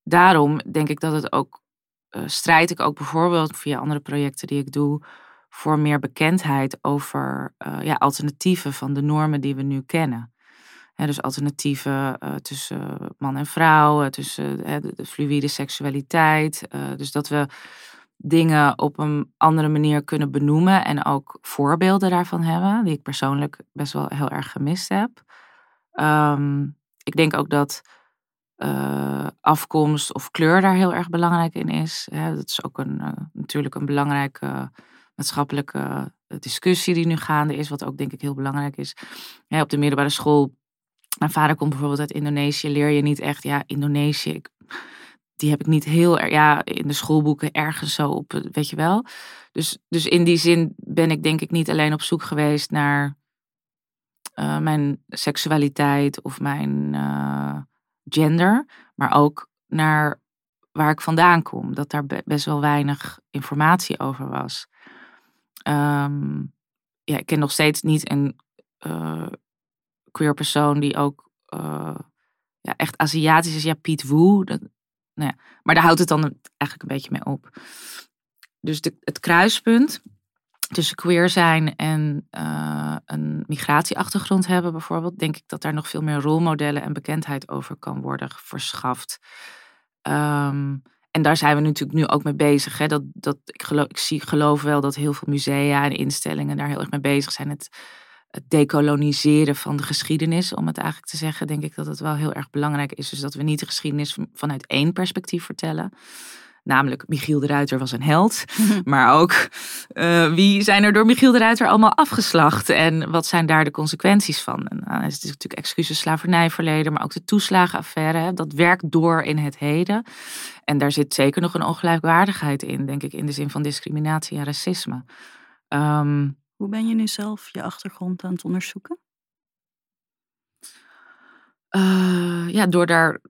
S3: daarom denk ik dat het ook, eh, strijd ik ook bijvoorbeeld via andere projecten die ik doe, voor meer bekendheid over eh, ja, alternatieven van de normen die we nu kennen. Dus alternatieven eh, tussen man en vrouw, eh, tussen de, de fluïde seksualiteit. eh, dus dat we dingen op een andere manier kunnen benoemen en ook voorbeelden daarvan hebben, die ik persoonlijk best wel heel erg gemist heb. Ehm, ik denk ook dat eh, afkomst of kleur daar heel erg belangrijk in is. Hè, dat is ook een, eh, natuurlijk een belangrijke maatschappelijke discussie die nu gaande is, wat ook denk ik heel belangrijk is. Op de middelbare school mijn vader komt bijvoorbeeld uit Indonesië. Leer je niet echt, ja, Indonesië. Ik, die heb ik niet heel erg, ja, in de schoolboeken ergens zo op, weet je wel. Dus, dus in die zin ben ik denk ik niet alleen op zoek geweest naar eh, mijn seksualiteit of mijn eh, gender, maar ook naar waar ik vandaan kom. Dat daar be- best wel weinig informatie over was. Ehm, ja, ik ken nog steeds niet een eh, queer persoon die ook eh, ja, echt Aziatisch is. Ja, Piet Woe. Dat, nou ja, maar daar houdt het dan eigenlijk een beetje mee op. Dus de, het kruispunt tussen queer zijn en eh, een migratieachtergrond hebben bijvoorbeeld, denk ik dat daar nog veel meer rolmodellen en bekendheid over kan worden verschaft. Ehm, en daar zijn we natuurlijk nu ook mee bezig. Hè? Dat, dat, ik, geloof, ik zie, geloof wel dat heel veel musea en instellingen daar heel erg mee bezig zijn. Het, het decoloniseren van de geschiedenis, om het eigenlijk te zeggen, denk ik dat het wel heel erg belangrijk is. Dus dat we niet de geschiedenis vanuit één perspectief vertellen. Namelijk, Michiel de Ruiter was een held. Maar ook, uh, wie zijn er door Michiel de Ruiter allemaal afgeslacht? En wat zijn daar de consequenties van? En, uh, het is natuurlijk excuses slavernijverleden, maar ook de toeslagenaffaire. Hè, dat werkt door in het heden. En daar zit zeker nog een ongelijkwaardigheid in, denk ik, in de zin van discriminatie en racisme. Um,
S2: Hoe ben je nu zelf je achtergrond aan het onderzoeken?
S3: Uh, ja, door daar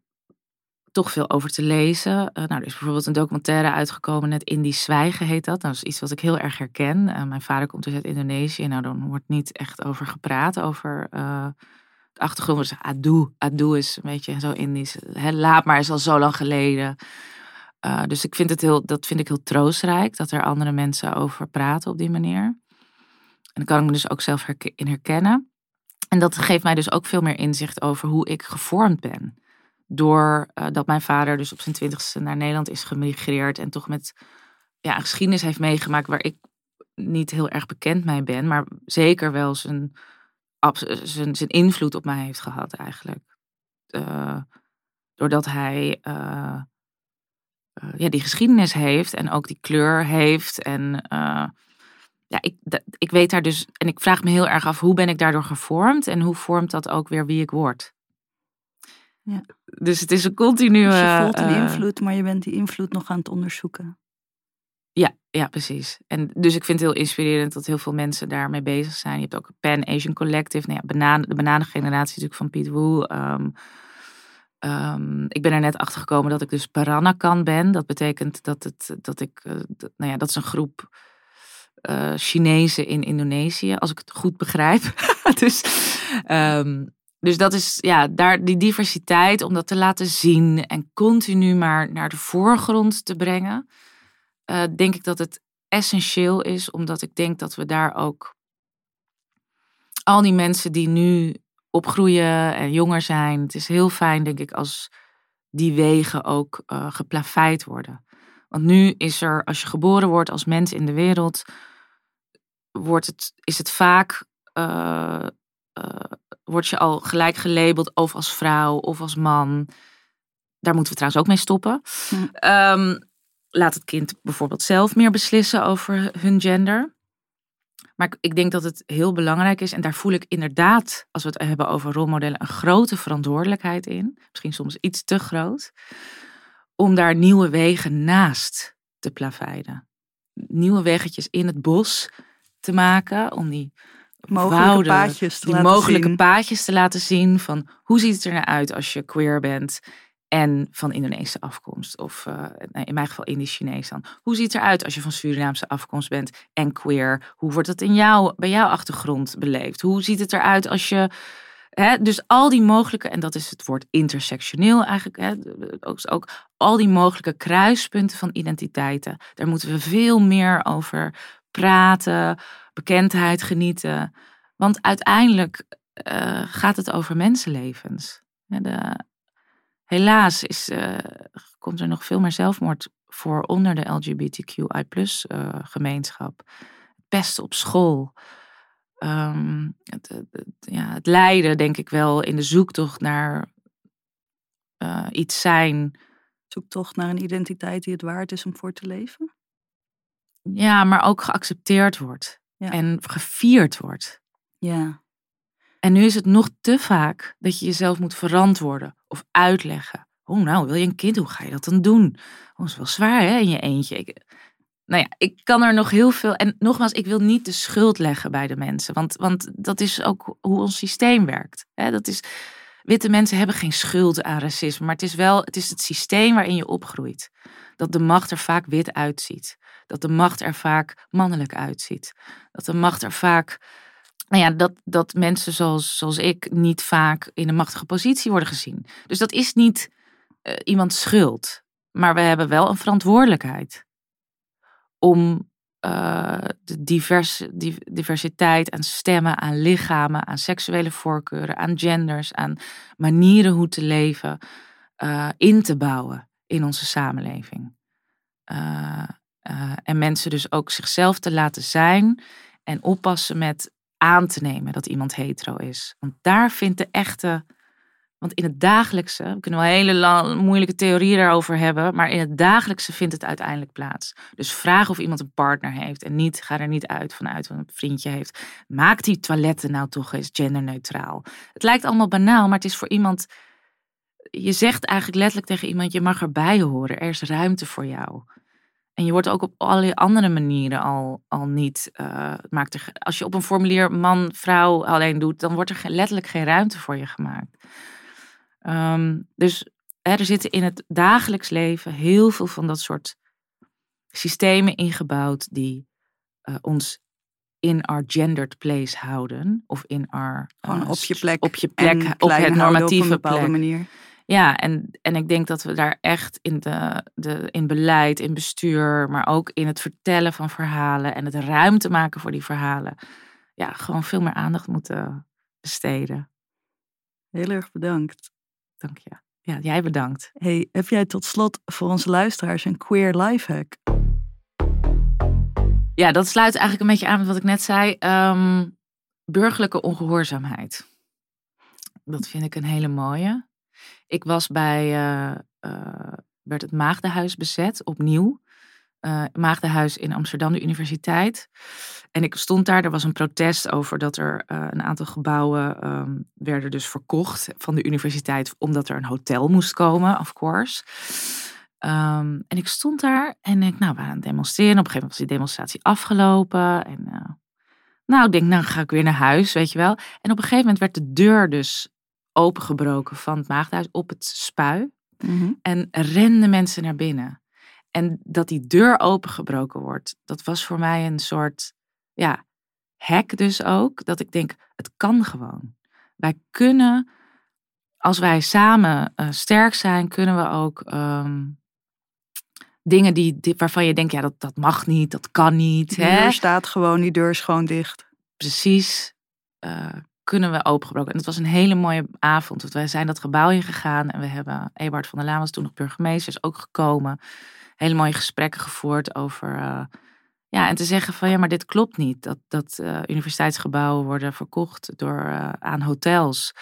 S3: toch veel over te lezen. Uh, nou, er is bijvoorbeeld een documentaire uitgekomen, net Indisch Zwijgen heet dat. Dat is iets wat ik heel erg herken. Uh, mijn vader komt dus uit Indonesië. Nou, dan wordt niet echt over gepraat, over de achtergrond. Dus adu, adu is een beetje zo Indisch. Laat maar, is al zo lang geleden. Dus ik vind het heel, dat vind ik heel troostrijk, dat er andere mensen over praten op die manier. En daar kan ik me dus ook zelf in herkennen. En dat geeft mij dus ook veel meer inzicht over hoe ik gevormd ben door uh, dat mijn vader dus op zijn twintigste naar Nederland is gemigreerd en toch met ja, een geschiedenis heeft meegemaakt waar ik niet heel erg bekend mee ben, maar zeker wel zijn, zijn, zijn invloed op mij heeft gehad eigenlijk. Uh, doordat hij uh, ja, die geschiedenis heeft en ook die kleur heeft en ja, ik, ik weet daar dus en ik vraag me heel erg af hoe ben ik daardoor gevormd en hoe vormt dat ook weer wie ik word.
S2: Ja.
S3: Dus het is een continue.
S2: Dus je voelt een
S3: uh,
S2: invloed, maar je bent die invloed nog aan het onderzoeken.
S3: Ja, ja, precies. En dus ik vind het heel inspirerend dat heel veel mensen daarmee bezig zijn. Je hebt ook een Pan Asian Collective. Nou ja, bananen, de bananengeneratie natuurlijk van Piet Woe. Um, um, ik ben er net achter gekomen dat ik dus Peranakan ben. Dat betekent dat, het, dat ik, dat, nou ja, dat is een groep uh, Chinezen in Indonesië, als ik het goed begrijp. dus um, dus dat is ja, daar die diversiteit om dat te laten zien en continu maar naar de voorgrond te brengen. eh, denk ik dat het essentieel is, omdat ik denk dat we daar ook al die mensen die nu opgroeien en jonger zijn, het is heel fijn, denk ik, als die wegen ook eh geplaveid worden. Want nu is er, als je geboren wordt als mens in de wereld, wordt het, is het vaak, eh, word je al gelijk gelabeld of als vrouw of als man. Daar moeten we trouwens ook mee stoppen.
S2: Hm.
S3: Ehm, laat het kind bijvoorbeeld zelf meer beslissen over hun gender. Maar ik- ik denk dat het heel belangrijk is, en daar voel ik inderdaad, als we het hebben over rolmodellen, een grote verantwoordelijkheid in. Misschien soms iets te groot. Om daar nieuwe wegen naast te plaveiden. Nieuwe weggetjes in het bos te maken. Om die
S2: Mogelijke
S3: wouden,
S2: paadjes te
S3: die
S2: laten
S3: mogelijke
S2: zien.
S3: paadjes te laten zien van hoe ziet het er nou uit als je queer bent en van Indonesische afkomst. Of eh, in mijn geval Indisch-Chinees dan. Hoe ziet het eruit als je van Surinaamse afkomst bent en queer? Hoe wordt dat in jou, bij jouw achtergrond beleefd? Hoe ziet het eruit als je... Hè, dus al die mogelijke, en dat is het woord intersectioneel eigenlijk, hè, ook, ook al die mogelijke kruispunten van identiteiten, daar moeten we veel meer over praten, bekendheid genieten. Want uiteindelijk eh, gaat het over mensenlevens. De, helaas is, eh, komt er nog veel meer zelfmoord voor onder de LGBTQI eh, gemeenschap. Pesten op school. Ehm, het, ja, het lijden, denk ik wel, in de zoektocht naar iets zijn.
S2: Zoek toch naar een identiteit die het waard is om voor te leven.
S3: Ja, maar ook geaccepteerd wordt.
S2: Ja.
S3: En gevierd wordt.
S2: Ja,
S3: En nu is het nog te vaak dat je jezelf moet verantwoorden of uitleggen. Oh, nou, wil je een kind? Hoe ga je dat dan doen? Oh, dat is wel zwaar, hè, in je eentje. Ik, nou ja, ik kan er nog heel veel. En nogmaals, ik wil niet de schuld leggen bij de mensen. Want, want dat is ook hoe ons systeem werkt. Hè? Dat is, witte mensen hebben geen schuld aan racisme. Maar het is wel het, is het systeem waarin je opgroeit. Dat de macht er vaak wit uitziet. Dat de macht er vaak mannelijk uitziet. Dat de macht er vaak nou ja, dat, dat mensen zoals, zoals ik niet vaak in een machtige positie worden gezien. Dus dat is niet eh, iemands schuld. Maar we hebben wel een verantwoordelijkheid om eh, de diverse, di- diversiteit aan stemmen, aan lichamen, aan seksuele voorkeuren, aan genders, aan manieren hoe te leven, eh, in te bouwen in onze samenleving. Eh, en mensen dus ook zichzelf te laten zijn en oppassen met aan te nemen dat iemand hetero is. Want daar vindt de echte. Want in het dagelijkse, we kunnen wel hele moeilijke theorieën daarover hebben, maar in het dagelijkse vindt het uiteindelijk plaats. Dus vraag of iemand een partner heeft en niet, ga er niet uit vanuit wat een vriendje heeft. Maak die toiletten nou toch eens genderneutraal. Het lijkt allemaal banaal, maar het is voor iemand. Je zegt eigenlijk letterlijk tegen iemand: je mag erbij horen, er is ruimte voor jou. En je wordt ook op allerlei andere manieren al, al niet. het maakt er, als je op een formulier man, vrouw alleen doet, dan wordt er letterlijk geen ruimte voor je gemaakt. Ehm, dus hè, er zitten in het dagelijks leven heel veel van dat soort systemen ingebouwd die eh, ons in our gendered place houden. Of in our.
S2: gewoon
S3: eh,
S2: op je plek.
S3: Op je plek,
S2: en
S3: op het normatieve
S2: op een bepaalde
S3: plek.
S2: manier.
S3: Ja, en, en ik denk dat we daar echt in, de, de, in beleid, in bestuur, maar ook in het vertellen van verhalen en het ruimte maken voor die verhalen, ja, gewoon veel meer aandacht moeten besteden.
S2: Heel erg bedankt.
S3: Dank je. Ja, jij bedankt.
S2: Hey, heb jij tot slot voor onze luisteraars een queer lifehack?
S3: Ja, dat sluit eigenlijk een beetje aan met wat ik net zei. Ehm, burgerlijke ongehoorzaamheid. Dat vind ik een hele mooie. Ik was bij, eh, eh, werd het Maagdenhuis bezet, opnieuw. Eh Maagdenhuis in Amsterdam, de universiteit. En ik stond daar, er was een protest over dat er eh, een aantal gebouwen ehm, werden dus verkocht van de universiteit, omdat er een hotel moest komen, of course. Ehm, en ik stond daar en ik, nou, we waren aan het demonstreren. Op een gegeven moment was die demonstratie afgelopen. En eh, nou, ik denk, nou ga ik weer naar huis, weet je wel. En op een gegeven moment werd de deur dus opengebroken van het maagdhuis op het spui.
S2: Mhm.
S3: En renden mensen naar binnen. En dat die deur opengebroken wordt, dat was voor mij een soort, ja, hack dus ook. Dat ik denk, het kan gewoon. wij kunnen, als wij samen eh, sterk zijn, kunnen we ook ehm, dingen die, waarvan je denkt, ja, dat, dat mag niet, dat kan niet.
S2: Die
S3: Hè?
S2: deur staat gewoon, die deur is gewoon dicht.
S3: precies eh, kunnen we opengebroken. En het was een hele mooie avond. Want wij zijn dat gebouw ingegaan en we hebben, Ebert van der Laan was toen nog burgemeester, is ook gekomen. Hele mooie gesprekken gevoerd over, eh, ja, en te zeggen van ja, maar dit klopt niet. Dat, dat eh, universiteitsgebouwen worden verkocht door, eh, aan hotels.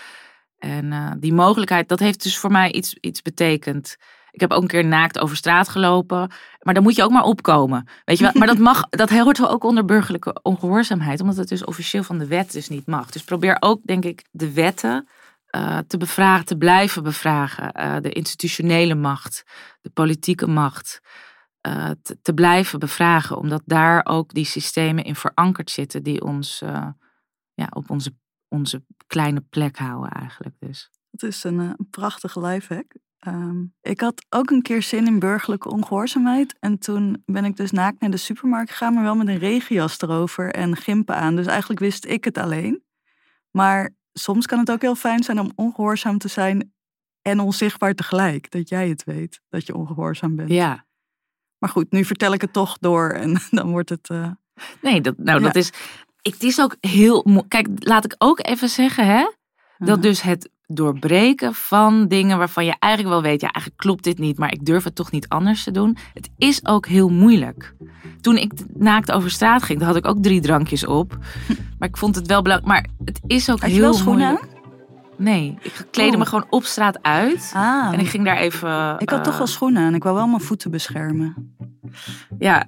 S3: En die mogelijkheid, dat heeft dus voor mij iets, iets betekend. Ik heb ook een keer naakt over straat gelopen. Maar dan moet je ook maar opkomen. Weet je wel? Maar dat, mag, dat hoort wel ook onder burgerlijke ongehoorzaamheid. Omdat het dus officieel van de wet dus niet mag. Dus probeer ook, denk ik, de wetten eh, te bevragen, te blijven bevragen. Eh, de institutionele macht, de politieke macht. eh, te, blijven bevragen. Omdat daar ook die systemen in verankerd zitten. Die ons ja, op onze, onze kleine plek houden eigenlijk. Dus.
S2: Het is een, een prachtige lifehack. Ehm ik had ook een keer zin in burgerlijke ongehoorzaamheid. En toen ben ik dus naakt naar de supermarkt gegaan, maar wel met een regenjas erover en gimpen aan. Dus eigenlijk wist ik het alleen. Maar soms kan het ook heel fijn zijn om ongehoorzaam te zijn en onzichtbaar tegelijk. Dat jij het weet, dat je ongehoorzaam bent.
S3: Ja.
S2: Maar goed, nu vertel ik het toch door en dan wordt het... eh,
S3: Nee, dat, nou,
S2: Ja.
S3: dat is. Het is ook heel. Kijk, laat ik ook even zeggen, hè? Dat dus het doorbreken van dingen waarvan je eigenlijk wel weet, ja, eigenlijk klopt dit niet, maar ik durf het toch niet anders te doen. Het is ook heel moeilijk. Toen ik naakt over straat ging, had ik ook drie drankjes op. Maar ik vond het wel belangrijk. Maar het is ook
S2: Had je
S3: heel
S2: wel schoenen
S3: moeilijk. Nee, ik kleedde
S2: Oh.
S3: me gewoon op straat uit.
S2: Ah,
S3: En ik ging daar even.
S2: ik had toch
S3: eh,
S2: wel schoenen aan. Ik wou wel mijn voeten beschermen.
S3: Ja,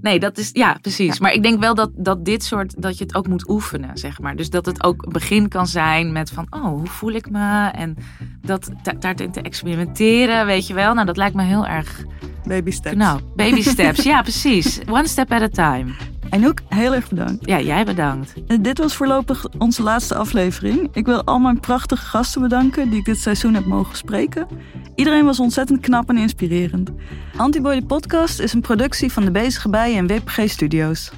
S3: nee, dat is, ja, precies. Maar ik denk wel dat, dat dit soort, dat je het ook moet oefenen, zeg maar. Dus dat het ook een begin kan zijn met van, oh, hoe voel ik me? En dat da- daarin te experimenteren, weet je wel. Nou, dat lijkt me heel erg,
S2: Baby steps.
S3: nou, baby steps. ja, precies. One step at a time.
S2: Anouk, heel erg bedankt.
S3: Ja, jij bedankt.
S2: En Dit was voorlopig onze laatste aflevering. Ik wil al mijn prachtige gasten bedanken die ik dit seizoen heb mogen spreken. Iedereen was ontzettend knap en inspirerend. Antiboy de podcast is een productie van De Bezige Bijen en WPG Studios.